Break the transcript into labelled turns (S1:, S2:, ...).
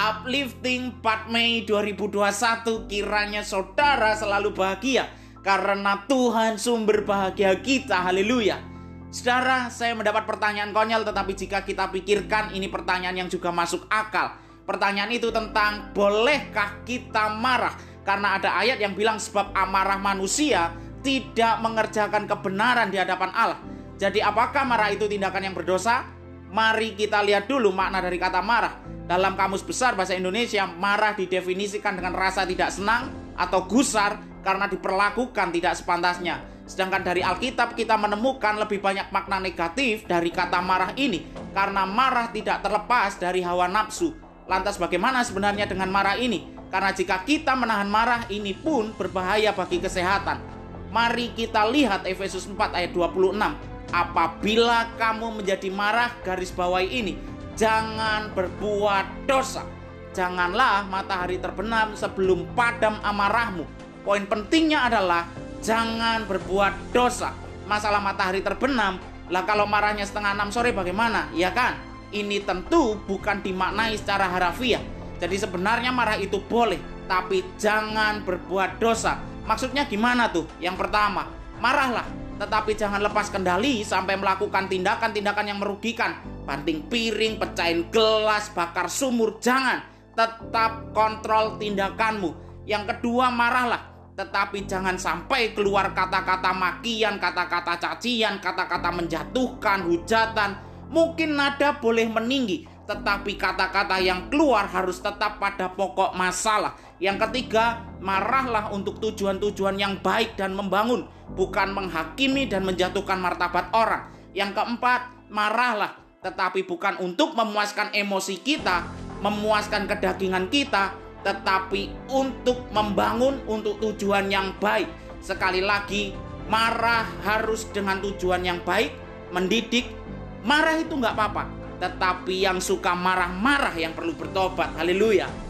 S1: Uplifting 4 Mei 2021 kiranya saudara selalu bahagia karena Tuhan sumber bahagia kita. Haleluya. Saudara, saya mendapat pertanyaan konyol tetapi jika kita pikirkan ini pertanyaan yang juga masuk akal. Pertanyaan itu tentang bolehkah kita marah? Karena ada ayat yang bilang sebab amarah manusia tidak mengerjakan kebenaran di hadapan Allah. Jadi apakah marah itu tindakan yang berdosa? Mari kita lihat dulu makna dari kata marah. Dalam kamus besar bahasa Indonesia, marah didefinisikan dengan rasa tidak senang atau gusar karena diperlakukan tidak sepantasnya. Sedangkan dari Alkitab kita menemukan lebih banyak makna negatif dari kata marah ini karena marah tidak terlepas dari hawa nafsu. Lantas bagaimana sebenarnya dengan marah ini? Karena jika kita menahan marah ini pun berbahaya bagi kesehatan. Mari kita lihat Efesus 4 ayat 26. Apabila kamu menjadi marah garis bawahi ini, jangan berbuat dosa. Janganlah matahari terbenam sebelum padam amarahmu. Poin pentingnya adalah jangan berbuat dosa. Masalah matahari terbenam, lah kalau marahnya setengah enam sore bagaimana? Ya kan? Ini tentu bukan dimaknai secara harafiah. Jadi sebenarnya marah itu boleh, tapi jangan berbuat dosa. Maksudnya gimana tuh? Yang pertama, marahlah, tetapi jangan lepas kendali sampai melakukan tindakan-tindakan yang merugikan banting piring, pecahin gelas, bakar sumur, jangan. Tetap kontrol tindakanmu. Yang kedua, marahlah. Tetapi jangan sampai keluar kata-kata makian, kata-kata cacian, kata-kata menjatuhkan, hujatan. Mungkin nada boleh meninggi, tetapi kata-kata yang keluar harus tetap pada pokok masalah. Yang ketiga, marahlah untuk tujuan-tujuan yang baik dan membangun, bukan menghakimi dan menjatuhkan martabat orang. Yang keempat, marahlah tetapi bukan untuk memuaskan emosi kita, memuaskan kedagingan kita, tetapi untuk membangun untuk tujuan yang baik. Sekali lagi, marah harus dengan tujuan yang baik, mendidik. Marah itu nggak apa-apa, tetapi yang suka marah-marah yang perlu bertobat. Haleluya.